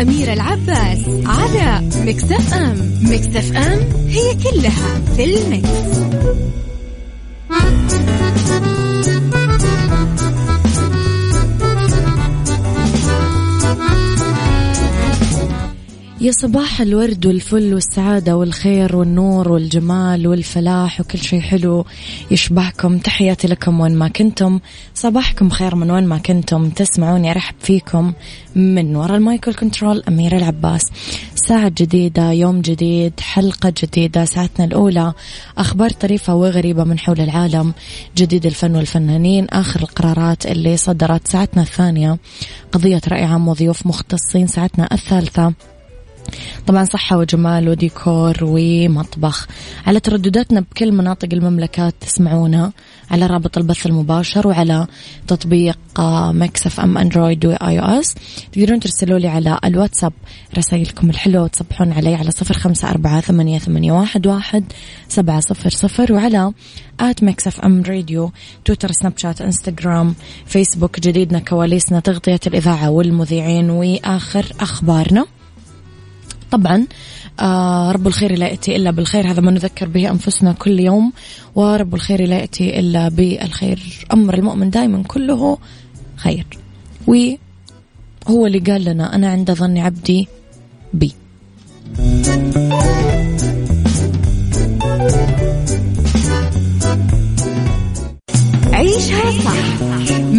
صح مع أميرة العباس على مكتف أم مكتف أم هي كلها في المكس. يا صباح الورد والفل والسعادة والخير والنور والجمال والفلاح وكل شيء حلو يشبهكم. تحياتي لكم وين ما كنتم. صباحكم خير من وين ما كنتم. تسمعوني أرحب فيكم من وراء المايكل كنترول أميرة العباس. ساعة جديدة يوم جديد حلقة جديدة ساعتنا الأولى. أخبار طريفة وغريبة من حول العالم. جديد الفن والفنانين. آخر القرارات اللي صدرت ساعتنا الثانية. قضية رأي عام وضيوف مختصين. ساعتنا الثالثة. طبعا صحة وجمال وديكور ومطبخ. على تردداتنا بكل مناطق المملكة تسمعونا على رابط البث المباشر وعلى تطبيق Mix FM Android و iOS تقدرون ترسلوا لي على الواتساب رسائلكم الحلوة وتصبحون علي على صفر خمسة أربعة ثمانية, ثمانية واحد, واحد سبعة صفر صفر وعلى at Mix FM Radio تويتر سناب شات إنستغرام فيسبوك جديدنا كواليسنا تغطية الإذاعة والمذيعين وآخر أخبارنا. طبعا آه رب الخير لا يأتي إلا بالخير. هذا ما نذكر به أنفسنا كل يوم ورب الخير لا يأتي إلا بالخير. أمر المؤمن دائما كله خير. وهو اللي قال لنا أنا عند ظن عبدي بي. عيشها صح.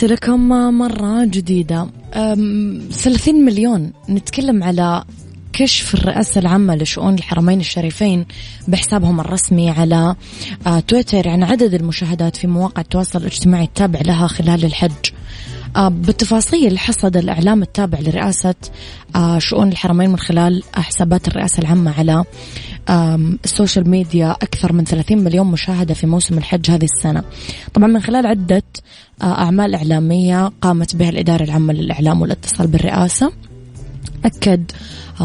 تحياتي لكم مرة جديدة. 30 مليون. نتكلم على كشف الرئاسة العامة لشؤون الحرمين الشريفين بحسابهم الرسمي على آه، تويتر عن عدد المشاهدات في مواقع التواصل الاجتماعي التابع لها خلال الحج. آه، بالتفاصيل حصد الإعلام التابع لرئاسة آه، شؤون الحرمين من خلال حسابات الرئاسة العامة على ال social media أكثر من 30 مليون مشاهدة في موسم الحج هذه السنة. طبعا من خلال عدة أعمال إعلامية قامت بها الإدارة العامة للإعلام والاتصال بالرئاسة. أكد.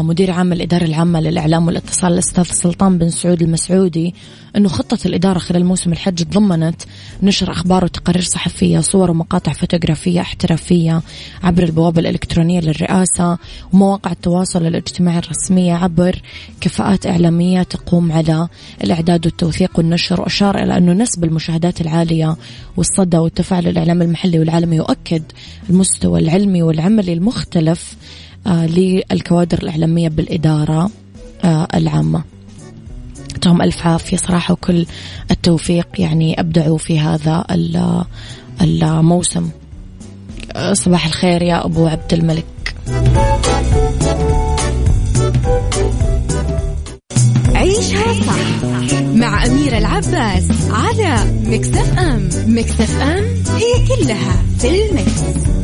مدير عام الإدارة العامة للإعلام والاتصال الأستاذ سلطان بن سعود المسعودي أنه خطة الإدارة خلال موسم الحج تضمنت نشر أخبار وتقارير صحفية صور ومقاطع فوتوغرافية احترافية عبر البوابة الإلكترونية للرئاسة ومواقع التواصل الاجتماعي الرسمية عبر كفاءات إعلامية تقوم على الإعداد والتوثيق والنشر وأشار إلى أنه نسب المشاهدات العالية والصدى والتفاعل الإعلامي المحلي والعالمي يؤكد المستوى العلمي والعملي المختلف آه، للكوادر الإعلامية بالإدارة آه، العامة. يعطيهم ألف عافية صراحة وكل التوفيق يعني أبدعوا في هذا الموسم آه، صباح الخير يا أبو عبد الملك. عيشها صح مع أميرة العباس على مكتف أم. مكتف أم هي كلها في المكس.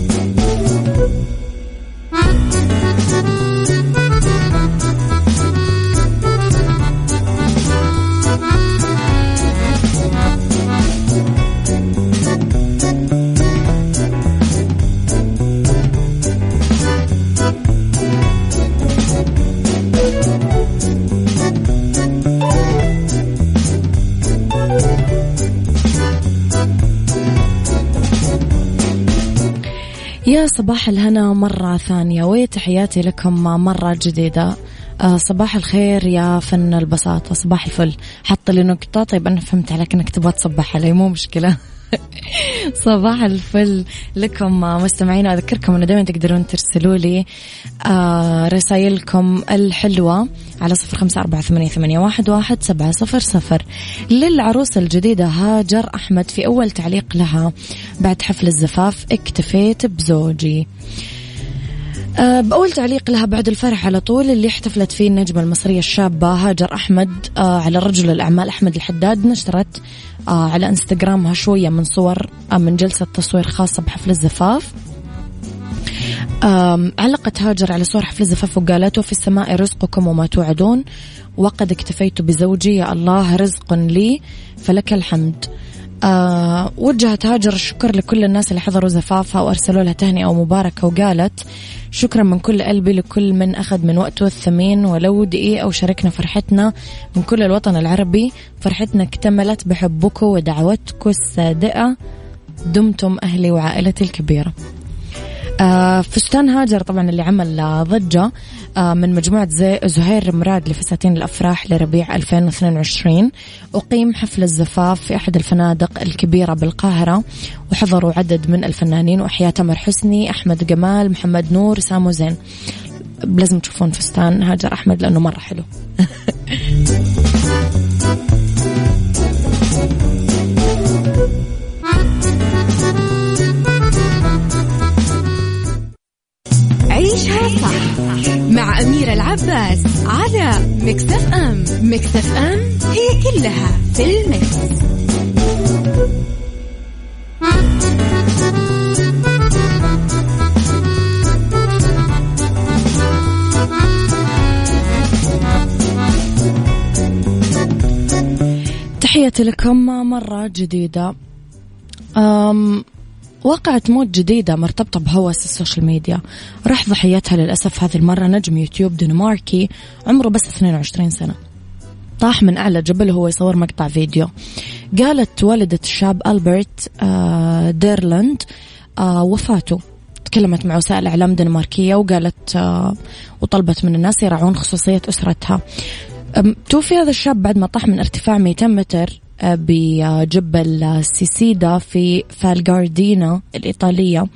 صباح الهنا مرة ثانية. وتحياتي لكم مرة جديدة. آه، صباح الخير يا فن البساطة. صباح الفل. حط لي نقطة طيب أنا فهمت عليك أنك تبغى تصبح علي. مو مشكلة. صباح الفل لكم مستمعين أذكركم أنه دائما تقدرون ترسلوا لي آه، رسائلكم الحلوة على صفر خمسة أربعة ثمانية واحد سبعة صفر صفر. للعروسة الجديدة هاجر أحمد في أول تعليق لها بعد حفل الزفاف اكتفيت بزوجي. أه بأول تعليق لها بعد الفرح على طول اللي احتفلت فيه النجمة المصرية الشابة هاجر أحمد أه على رجل الأعمال أحمد الحداد نشرت على انستغرامها شوية من صور أه من جلسة تصوير خاصة بحفل الزفاف. علقت هاجر على صور حفل الزفاف وقالت وفي السماء رزقكم وما توعدون وقد اكتفيت بزوجي يا الله رزق لي فلك الحمد. آه وجهت هاجر الشكر لكل الناس اللي حضروا زفافها وأرسلوا لها تهنئة ومباركه وقالت شكرا من كل قلبي لكل من أخذ من وقته الثمين ولو دقيقة وشاركنا فرحتنا من كل الوطن العربي. فرحتنا اكتملت بحبكم ودعوتكم الصادقة. دمتم أهلي وعائلتي الكبيرة. آه، فستان هاجر طبعا اللي عمل ضجة. من مجموعة زهير مراد لفساتين الأفراح لربيع 2022 أقيم حفل الزفاف في أحد الفنادق الكبيرة بالقاهرة. وحضروا عدد من الفنانين وأحياء تمر حسني أحمد جمال محمد نور سامو زين. لازم تشوفون فستان هاجر أحمد لأنه مرة حلو. مع أميرة العباس على Mix FM Mix FM هي كلها في ال mix. تحياتي لكم مرة جديدة أم واقعة موت جديدة مرتبطة بهوس ال social media. راح ضحيتها للأسف هذه المرة نجم يوتيوب دنماركي عمره بس 22 سنة. طاح من أعلى جبل وهو يصور مقطع فيديو. قالت والدة الشاب ألبرت آه، ديرلاند آه، وفاته. تكلمت مع وسائل إعلام دنماركية وقالت آه، وطلبت من الناس يراعون خصوصية أسرتها. توفي هذا الشاب بعد ما طاح من ارتفاع 200 متر. بجبل سيسيدا في فالجاردينا الإيطالية.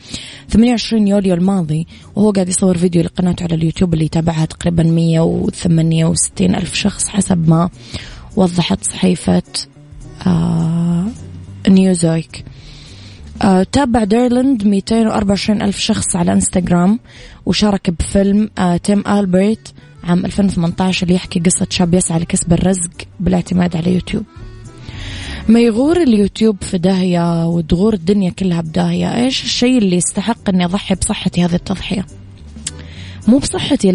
28 يوليو الماضي وهو قاعد يصور فيديو لقناته على اليوتيوب اللي يتابعها تقريبا 168 ألف شخص حسب ما وضحت صحيفة آه نيوزويك آه تابع ديرلاند 224 ألف شخص على إنستغرام وشارك بفيلم آه Team Albert عام 2018 اللي يحكي قصة شاب يسعى لكسب الرزق بالاعتماد على يوتيوب. ما يغور اليوتيوب في داهية وتغور الدنيا كلها بداهية إيش الشيء اللي يستحق أني أضحي بصحتي هذه التضحية؟ مو بصحتي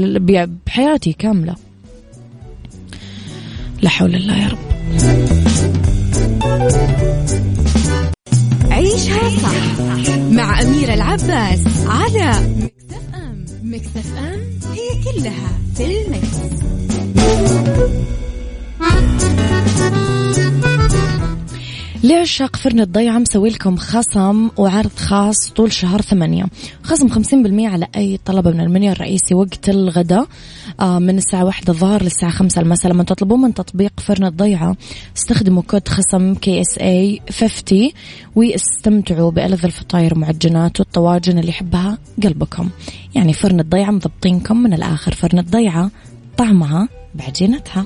بحياتي كاملة. لا حول الله يا رب. عيشها صح مع أميرة العباس على مكتف أم مكتف أم هي كلها في المكس. لعشاق فرن الضيعة مسوي لكم خصم وعرض خاص طول شهر ثمانية؟ خصم خمسين بالمية على أي طلب من المنيو الرئيسي وقت الغداء آه، من الساعة واحدة الظهر للساعة خمسة المساء. لما تطلبون من تطبيق فرن الضيعة استخدموا كود خصم KSA 50 واستمتعوا بألذ الفطاير والمعجنات والطواجن اللي يحبها قلبكم. يعني فرن الضيعة مضبطينكم من الآخر. فرن الضيعة طعمها بعجينتها.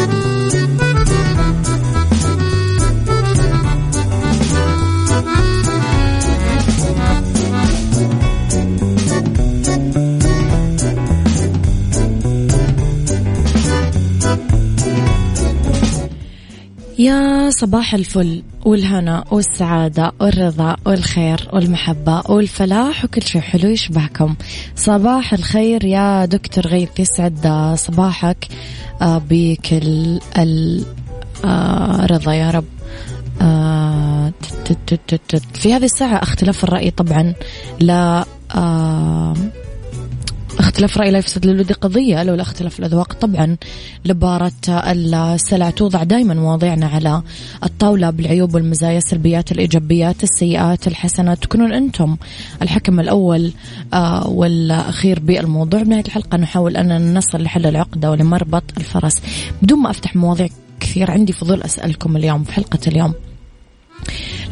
يا صباح الفل والهنا والسعادة والرضا والخير والمحبة والفلاح وكل شيء حلو يشبهكم. صباح الخير يا دكتور غيث يسعد صباحك. آه، بكل الرضا يا رب. آه، في هذه الساعة اختلاف الرأي طبعا. لا آه، اختلاف رأي لا يفسد للود قضية لولا اختلاف الأذواق طبعا لبارة السلع توضع دائما مواضيعنا على الطاولة بالعيوب والمزايا السلبيات الإيجابيات السيئات الحسنات. تكونون أنتم الحكم الأول آه، والأخير بالموضوع. بنهاية الحلقة نحاول أن نصل لحل العقدة ولمربط الفرس. بدون ما أفتح مواضيع كثير عندي فضول أسألكم اليوم في حلقة اليوم.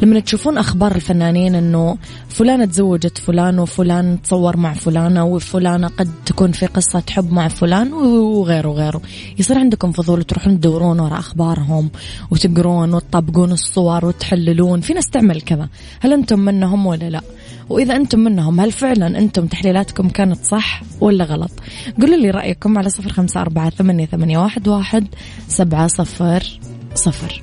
لما تشوفون أخبار الفنانين إنه فلانة تزوجت فلان وفلان تصور مع فلانة وفلانه قد تكون في قصة حب مع فلان وغيره وغيره. يصير عندكم فضول تروحون تدورون وراء أخبارهم وتقرون وتطبقون الصور وتحللون. في ناس تعمل كذا. هل أنتم منهم ولا لا؟ وإذا أنتم منهم هل فعلا أنتم تحليلاتكم كانت صح ولا غلط؟ قولوا لي رأيكم على صفر خمسة أربعة ثمانية, ثمانية واحد, واحد سبعة صفر صفر.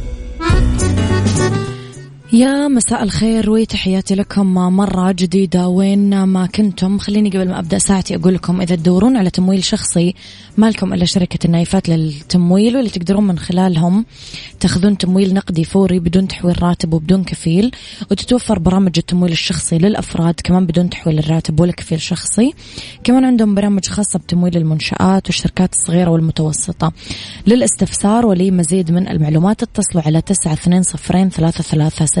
يا مساء الخير وتحياتي لكم مرة جديدة. وين ما كنتم خليني قبل ما أبدأ ساعتي أقول لكم إذا تدورون على تمويل شخصي ما لكم إلا شركة النايفات للتمويل واللي تقدرون من خلالهم تاخذون تمويل نقدي فوري بدون تحويل راتب وبدون كفيل وتتوفر برامج التمويل الشخصي للأفراد كمان بدون تحويل الراتب ولا كفيل شخصي. كمان عندهم برامج خاصة بتمويل المنشآت والشركات الصغيرة والمتوسطة. للاستفسار ولمزيد من المعلومات اتصلوا على تسعة اثنين صفرين ثلاثة ثلاثة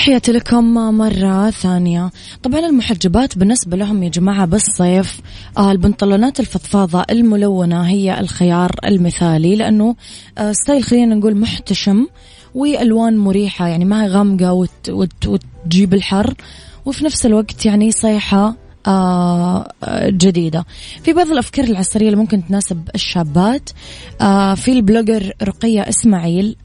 تحياتي لكم مرة ثانية. طبعا المحجبات بالنسبة لهم يا جماعة بالصيف آه البنطلونات الفضفاضة الملونة هي الخيار المثالي لأنه آه style خلينا نقول محتشم والوان مريحة يعني ما هي غامقة وت وت وتجيب الحر وفي نفس الوقت يعني صيحة آه جديدة. في بعض الأفكار العصرية اللي ممكن تناسب الشابات في البلوجر رقية إسماعيل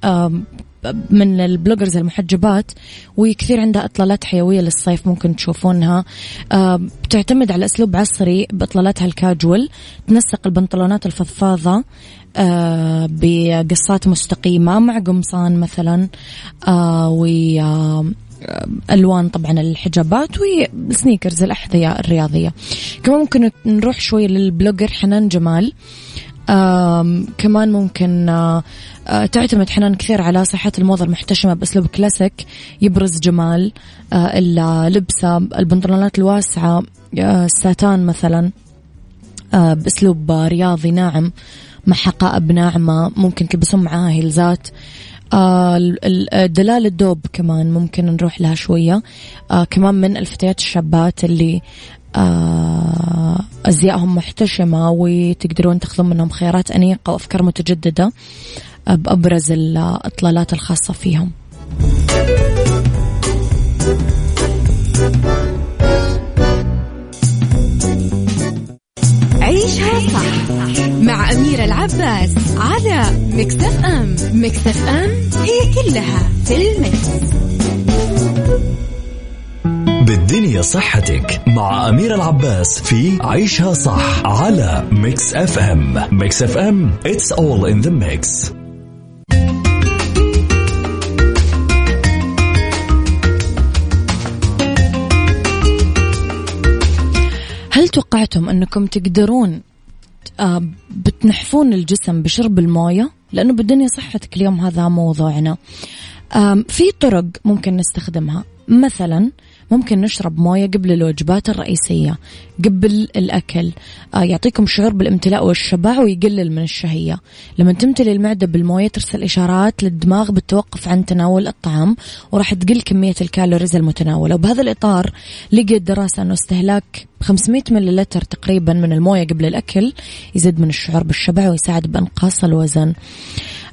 من ال bloggers المحجبات وكثير عندها إطلالات حيوية للصيف ممكن تشوفونها. آه، بتعتمد على أسلوب عصري بإطلالاتها الكاجوال تنسق البنطلونات الفضفاضة آه، بقصات مستقيمة مع قمصان مثلا آه، و ألوان طبعا الحجابات وال sneakers الأحذية الرياضية. كمان ممكن نروح شوي لل blogger حنان جمال. كمان ممكن آه آه تعتمد حنان كثير على صحة الموضة المحتشمة بأسلوب كلاسيك يبرز جمال آه اللبسة البنطلونات الواسعة الساتان مثلا بأسلوب رياضي ناعم مع حقائب ناعمة ممكن تلبسون معاها هيلزات دلال الدوب كمان ممكن نروح لها شوية. كمان من ألفتيات الشابات اللي أزيائهم محتشمة وتقدرون تاخذون منهم خيارات أنيقة وأفكار متجددة بأبرز الإطلالات الخاصة فيهم عيشها صح مع أميرة العباس على مكتف أم مكتف أم هي كلها في المكس. صحتك مع أمير العباس في عيشها صح على Mix FM Mix FM it's all in the mix. هل توقعتم أنكم تقدرون آه، بتنحفون الجسم بشرب الموية؟ لأنه بالدنيا صحتك اليوم هذا موضوعنا. في طرق ممكن نستخدمها. مثلا ممكن نشرب موية قبل الوجبات الرئيسية قبل الأكل. آه يعطيكم شعور بالامتلاء والشبع ويقلل من الشهية. لما تمتلي المعدة بالموية ترسل إشارات للدماغ بالتوقف عن تناول الطعام وراح تقل كمية الكالوريز المتناولة. وبهذا الإطار لقيت دراسة أنه استهلاك 500 مللتر تقريبا من الموية قبل الأكل يزيد من الشعور بالشبع ويساعد بإنقاص الوزن.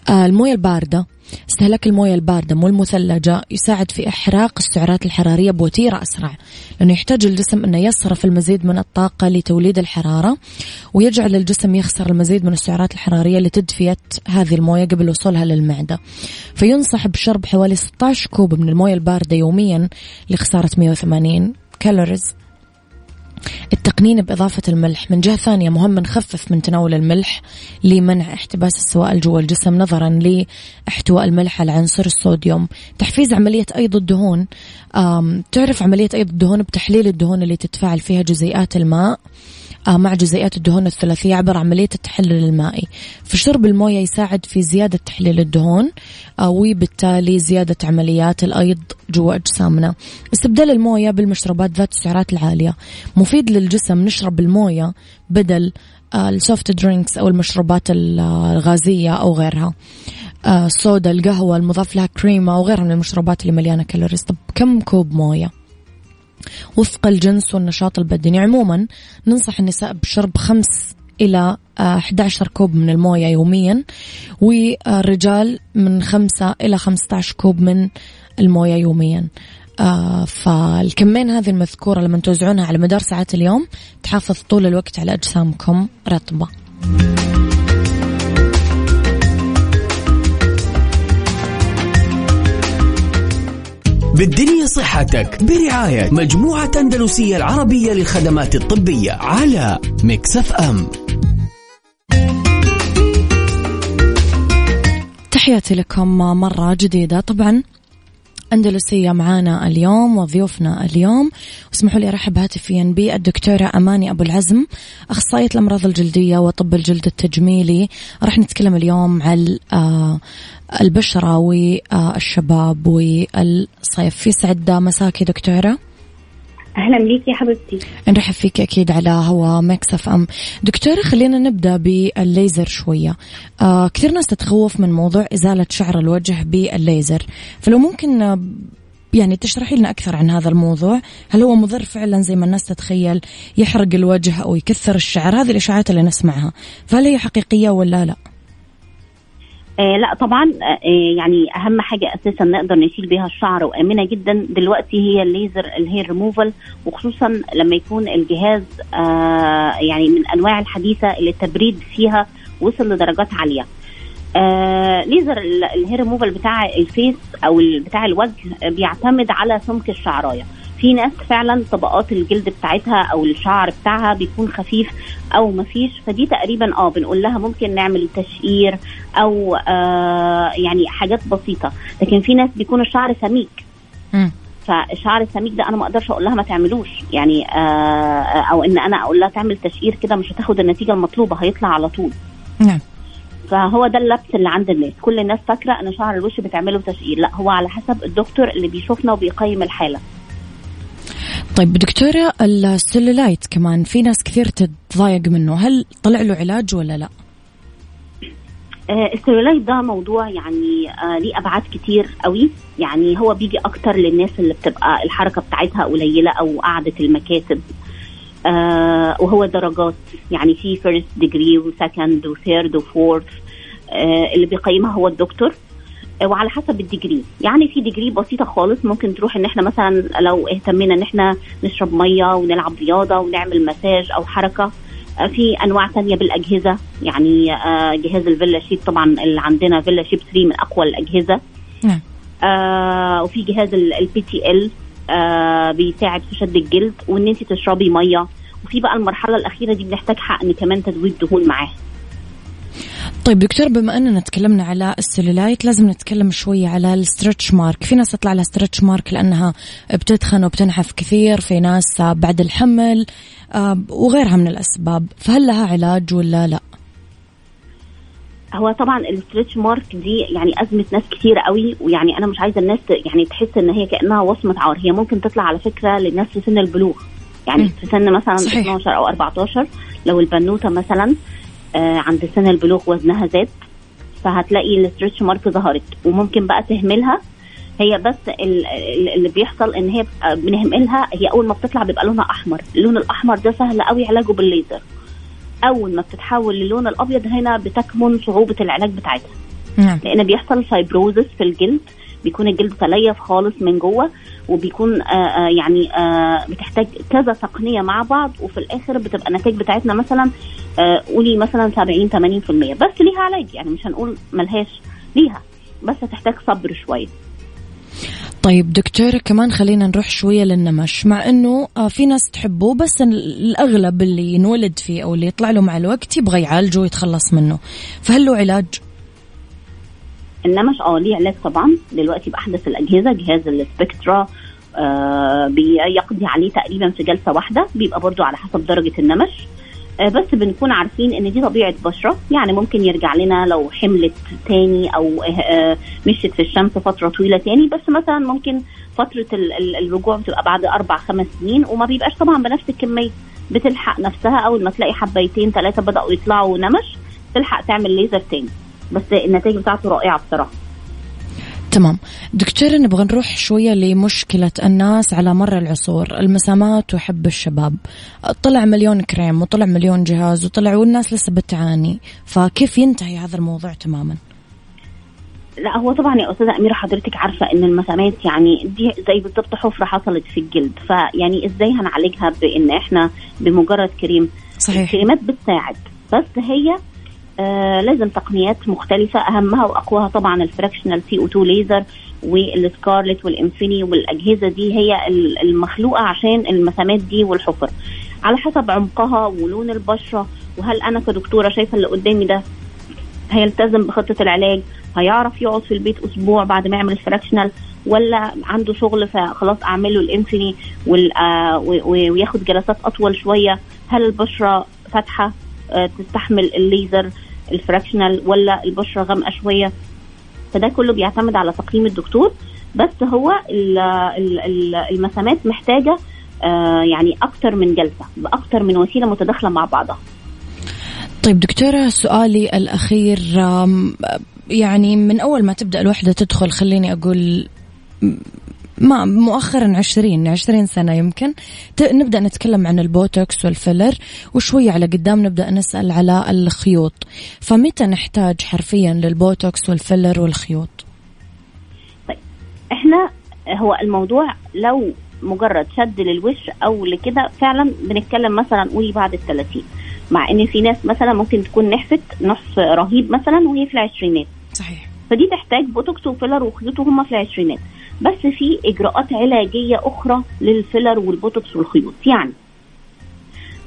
آه الموية الباردة. استهلاك الموية الباردة مو المثلجة يساعد في إحراق السعرات الحرارية بوتيرة أسرع لأنه يحتاج الجسم أنه يصرف المزيد من الطاقة لتوليد الحرارة ويجعل الجسم يخسر المزيد من السعرات الحرارية لتدفية هذه الموية قبل وصولها للمعدة. فينصح بشرب حوالي 16 كوب من الموية الباردة يوميا لخسارة 180 كالوريز. التقنين بإضافة الملح. من جهة ثانية مهم نخفف من تناول الملح لمنع احتباس السوائل جوا الجسم نظرا لإحتواء الملح على عنصر الصوديوم. تحفيز عملية أيض الدهون. تعرف عملية أيض الدهون بتحليل الدهون اللي تتفاعل فيها جزيئات الماء؟ مع جزيئات الدهون الثلاثية عبر عملية التحلل المائي. فشرب الموية يساعد في زيادة تحليل الدهون آه، وبالتالي زيادة عمليات الأيض جوا أجسامنا. استبدال الموية بالمشروبات ذات السعرات العالية. مفيد للجسم نشرب الموية بدل آه، ال soft drinks أو المشروبات الغازية أو غيرها. الصودا القهوة المضاف لها كريمة وغيرها من المشروبات اللي مليانة calories طب كم كوب موية؟ وفق الجنس والنشاط البدني عموما ننصح النساء بشرب خمس إلى 11 كوب من الموية يوميا والرجال من 5 إلى 15 كوب من الموية يوميا. آه فالكمين هذه المذكورة لما توزعونها على مدار ساعات اليوم تحافظ طول الوقت على أجسامكم رطبة. بالدنيا صحتك برعاية مجموعة أندلسية العربية للخدمات الطبية على مكسف أم. تحياتي لكم مرة جديدة. طبعا أندلسية معانا اليوم وضيوفنا اليوم. واسمحوا لي أرحب هاتفيا بالدكتورة أماني أبو العزم أخصائية الأمراض الجلدية وطب الجلد التجميلي. راح نتكلم اليوم عن آه، البشرة والشباب والصيف. يسعد مساكي دكتورة. أهلا بيك يا حبيبتي. نرحب فيك أكيد على هوا Mix FM. دكتورة خلينا نبدأ بالليزر شوية. آه كثير ناس تتخوف من موضوع إزالة شعر الوجه بالليزر. فلو ممكن آه، يعني تشرحي لنا أكثر عن هذا الموضوع؟ هل هو مضر فعلا زي ما الناس تتخيل يحرق الوجه أو يكثر الشعر؟ هذه الإشاعات اللي نسمعها. فهل هي حقيقية ولا لا؟ آه لا طبعا آه يعني أهم حاجة أساسا نقدر نشيل بيها الشعر وآمنة جدا دلوقتي هي الليزر الهير ريموفال وخصوصا لما يكون الجهاز آه يعني من أنواع الحديثة اللي التبريد فيها وصل لدرجات عالية. آه ليزر الهير ريموفال بتاع ال face أو بتاع الوجه بيعتمد على سمك الشعراية. في ناس فعلا طبقات الجلد بتاعتها أو الشعر بتاعها بيكون خفيف أو مفيش فدي تقريبا آه بنقول لها ممكن نعمل تشقير أو آه يعني حاجات بسيطة. لكن في ناس بيكون الشعر سميك. فالشعر السميك ده أنا ما أقدرش أقول لها ما تعملوش. يعني آه أو إن أنا أقول لها تعمل تشقير كده مش هتاخد النتيجة المطلوبة هيطلع على طول. نعم. فهو ده اللبس اللي عند الناس. كل الناس فاكرة إن شعر الوش بتعمله تشقير. لا هو على حسب الدكتور اللي بيشوفنا وبيقيم الحالة. طيب دكتورة السلولايت كمان في ناس كثير تتضايق منه. هل طلع له علاج ولا لا؟ آه السلولايت ده موضوع يعني آه ليه أبعاد كتير قوي. يعني هو بيجي أكتر للناس اللي بتبقى الحركة بتاعتها قليلة أو قعدة المكاتب. آه وهو درجات. يعني في first degree و second و third و fourth اللي بيقيمها هو الدكتور. وعلى حسب ال degree. يعني في degree بسيطة خالص ممكن تروح إن إحنا مثلا لو اهتمينا إن إحنا نشرب مية ونلعب رياضة ونعمل مساج أو حركة آه، في أنواع تانية بالأجهزة. يعني آه، جهاز ال VelaShape طبعا اللي عندنا VelaShape 3 من أقوى الأجهزة. نعم. آه وفي جهاز ال BTL بيساعد في شد الجلد وإن انت تشربي مية. وفي بقى المرحلة الأخيرة دي بنحتاج حقن كمان تزويد دهون معاها طيب دكتور بما أننا تكلمنا على السلولايت لازم نتكلم شوية على ال stretch mark. في ناس تطلع لها stretch mark لأنها بتدخن وبتنحف كثير في ناس بعد الحمل آه، وغيرها من الأسباب. فهل لها علاج ولا لا؟ هو طبعا ال stretch mark دي يعني أزمة ناس كتير قوي ويعني أنا مش عايزة الناس يعني تحس إن هي كأنها وصمة عار. هي ممكن تطلع على فكرة للناس في سن البلوغ. يعني مم. في سن مثلا صحيح. 12 أو 14 لو البنوتة مثلا عند سن البلوغ وزنها زاد فهتلاقي ال stretch mark ظهرت. وممكن بقى تهملها هي بس ال- ال- اللي بيحصل إن هي بنهملها هي أول ما بتطلع بيبقى لونها أحمر. اللون الأحمر ده سهل قوي علاجه بالليزر. أول ما بتتحول للون الأبيض هنا بتكمن صعوبة العلاج بتاعتها. نعم. لأن بيحصل فايبروزس في الجلد. بيكون الجلد تليف خالص من جوه وبيكون آه آه يعني آه بتحتاج كذا تقنية مع بعض وفي الآخر بتبقى النتائج بتاعتنا مثلا قولي مثلا 70 80% بس ليها علاج يعني مش هنقول ملهاش ليها. بس هتحتاج صبر شوية. طيب دكتورة كمان خلينا نروح شوية للنمش. مع آه، في ناس تحبه بس ال- الأغلب اللي ينولد فيه أو اللي يطلع له مع الوقت يبغى يعالجه ويتخلص منه. فهل له علاج؟ النمش آه ليه علاج طبعا. دلوقتي باحدث الأجهزة جهاز السبكترا آه بيقضي عليه تقريبا في جلسة واحدة بيبقى برضو على حسب درجة النمش. آه بس بنكون عارفين إن دي طبيعة بشرة. يعني ممكن يرجع لنا لو حملت تاني أو آه مشيت في الشمس فترة طويلة تاني. بس مثلا ممكن فترة ال- ال- الرجوع بتبقى بعد أربع خمس سنين وما بيبقاش طبعا بنفس الكمية. بتلحق نفسها أول ما تلاقي حبيتين ثلاثة بدأوا يطلعوا نمش تلحق تعمل ليزر تاني. بس النتائج بتاعته رائعة بصراحة. تمام. دكتورة نبغى نروح شوية لمشكلة الناس على مر العصور. المسامات وحب الشباب. طلع مليون كريم وطلع مليون جهاز وطلع والناس لسه بتعاني. فكيف ينتهي هذا الموضوع تماما؟ لا هو طبعا يا أستاذة أميرة حضرتك عارفة إن المسامات يعني دي زي بالظبط حفرة حصلت في الجلد. فيعني إزاي هنعالجها بإن إحنا بمجرد كريم؟ صحيح. الكريمات بتساعد بس هي آه لازم تقنيات مختلفة أهمها وأقواها طبعا ال fractional CO2 laser وال Scarlet وال Infini والأجهزة دي هي ال- المخلوقة عشان المسامات دي والحفر. على حسب عمقها ولون البشرة وهل أنا كدكتورة شايفة اللي قدامي ده هيلتزم بخطة العلاج هيعرف يقعد في البيت أسبوع بعد ما يعمل ال fractional ولا عنده شغل فخلاص أعمل له ال Infini آه، وياخد جلسات أطول شوية؟ هل البشرة فاتحة؟ آه، تستحمل الليزر ال fractional ولا البشرة غامقة شوية. فده كله بيعتمد على تقييم الدكتور. بس هو ال- ال- ال- المسامات محتاجة آه، يعني أكتر من جلسة بأكتر من وسيلة متداخلة مع بعضها. طيب دكتورة سؤالي الأخير يعني من أول ما تبدأ الوحدة تدخل خليني أقول ما مؤخرا عشرين عشرين سنة يمكن. نبدأ نتكلم عن البوتوكس وال filler وشوية على قدام نبدأ نسأل على الخيوط. فمتى نحتاج حرفيا للبوتوكس وال filler والخيوط؟ إحنا هو الموضوع لو مجرد شد للوش أو لكده فعلا بنتكلم مثلا قولي بعد الثلاثين مع إن في ناس مثلا ممكن تكون نحفت نحف رهيب مثلا وهي في العشرينات. صحيح. فدي تحتاج بوتوكس وفيلر وخيوط وهم في العشرينات. بس في إجراءات علاجية أخرى للفيلر والبوتوكس والخيوط. يعني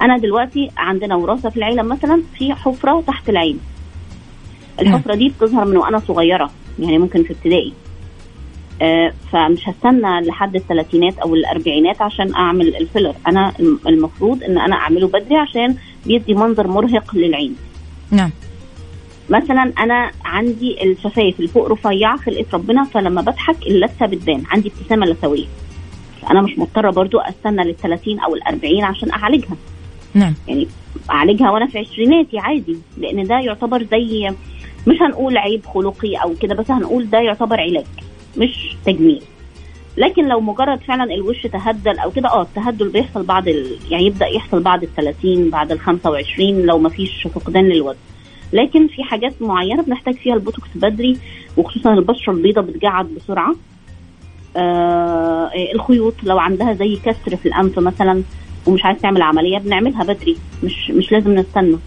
أنا دلوقتي عندنا وراثة في العيلة مثلا في حفرة تحت العين. الحفرة دي بتظهر من وأنا صغيرة يعني ممكن في ابتدائي. آه، فمش هستنى لحد الثلاثينات أو الأربعينات عشان أعمل الفيلر. أنا الم- المفروض إن أنا أعمله بدري عشان بيدي منظر مرهق للعين. نعم. مثلا أنا عندي الشفايف اللي فوق رفيعة خلقه ربنا فلما بضحك اللثة بتبان. عندي ابتسامة لثوية. أنا مش مضطرة برضو أستنى لل 30 أو ال 40 عشان أعالجها. نعم. يعني أعالجها وأنا في عشريناتي عادي لأن ده يعتبر زي مش هنقول عيب خلقي أو كده بس هنقول ده يعتبر علاج مش تجميل. لكن لو مجرد فعلا الوش تهدل أو كده آه التهدل بيحصل بعد ال... يعني يبدأ يحصل بعد ال 30 بعد ال 25 لو ما فيش فقدان للوزن. لكن في حاجات معينة بنحتاج فيها البوتوكس بدري وخصوصا البشره البيضاء بتجعد بسرعة. آه الخيوط لو عندها زي كسر في الأنف مثلا ومش عايز تعمل عملية بنعملها بدري مش مش لازم نستنى.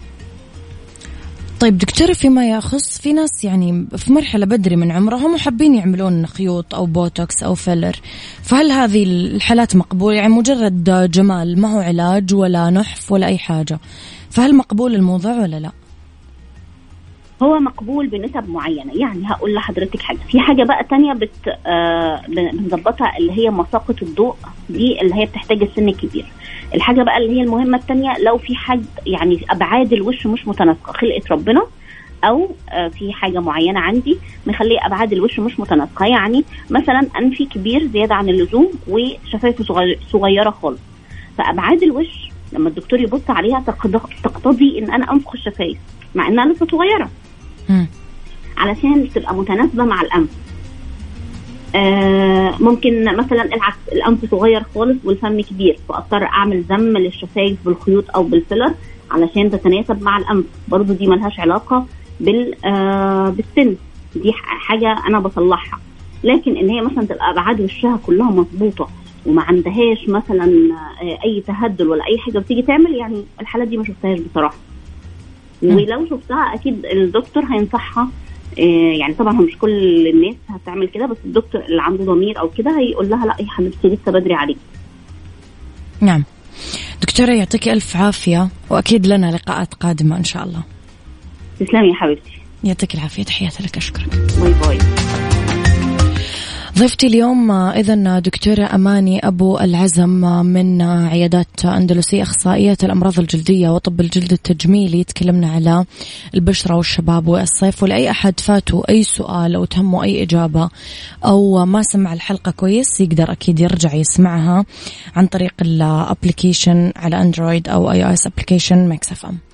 طيب دكتورة فيما يخص في ناس يعني في مرحلة بدري من عمرهم وحابين يعملون خيوط أو بوتوكس أو فيلر فهل هذه الحالات مقبولة؟ يعني مجرد جمال ما هو علاج ولا نحف ولا أي حاجة. فهل مقبول الموضوع ولا لا؟ هو مقبول بنسب معينة. يعني هقول لحضرتك حاجة. في حاجة بقى تانية بت آه بنظبطها اللي هي مساقة الضوء دي اللي هي بتحتاج السن الكبير. الحاجة بقى اللي هي المهمة التانية لو في حد يعني أبعاد الوش مش متناسقة خلقة ربنا أو آه في حاجة معينة عندي مخلية أبعاد الوش مش متناسقة. يعني مثلا أنفي كبير زيادة عن اللزوم وشفايفه صغيرة خالص. فأبعاد الوش لما الدكتور يبص عليها تقتضي إن أنا أنفخ الشفايف مع انها لسه صغيرة. علشان تبقى متناسبة مع الأنف. آه ممكن مثلا العكس الأنف صغير خالص والفم كبير فأضطر أعمل زم للشفايف بالخيوط أو بالفيلر علشان تتناسب مع الأنف. برضو دي ملهاش علاقة بال آه بالسن. دي حاجة أنا بصلحها. لكن إن هي مثلا تبقى أبعاد وشها كلها مظبوطة وما عندهاش مثلا آه أي تهدل ولا أي حاجة بتيجي تعمل يعني الحالات دي ما شفتهاش بصراحة. ولو شفتها أكيد الدكتور هينصحها. يعني طبعا هو مش كل الناس هتعمل كده بس الدكتور اللي عنده ضمير أو كده هيقول لها لا يا حبيبتي لسه بدري عليك. نعم. دكتورة يعطيك ألف عافية وأكيد لنا لقاءات قادمة إن شاء الله. تسلمي يا حبيبتي. يعطيك العافية تحياتي لك أشكرك. bye bye. ضيفتي اليوم إذا دكتورة أماني أبو العزم من عيادات أندلسية أخصائية الأمراض الجلدية وطب الجلد التجميلي. تكلمنا على البشرة والشباب والصيف. ولأي أحد فاتوا أي سؤال أو تهمه أي إجابة أو ما سمع الحلقة كويس يقدر أكيد يرجع يسمعها عن طريق ال application على Android أو iOS application Mix FM.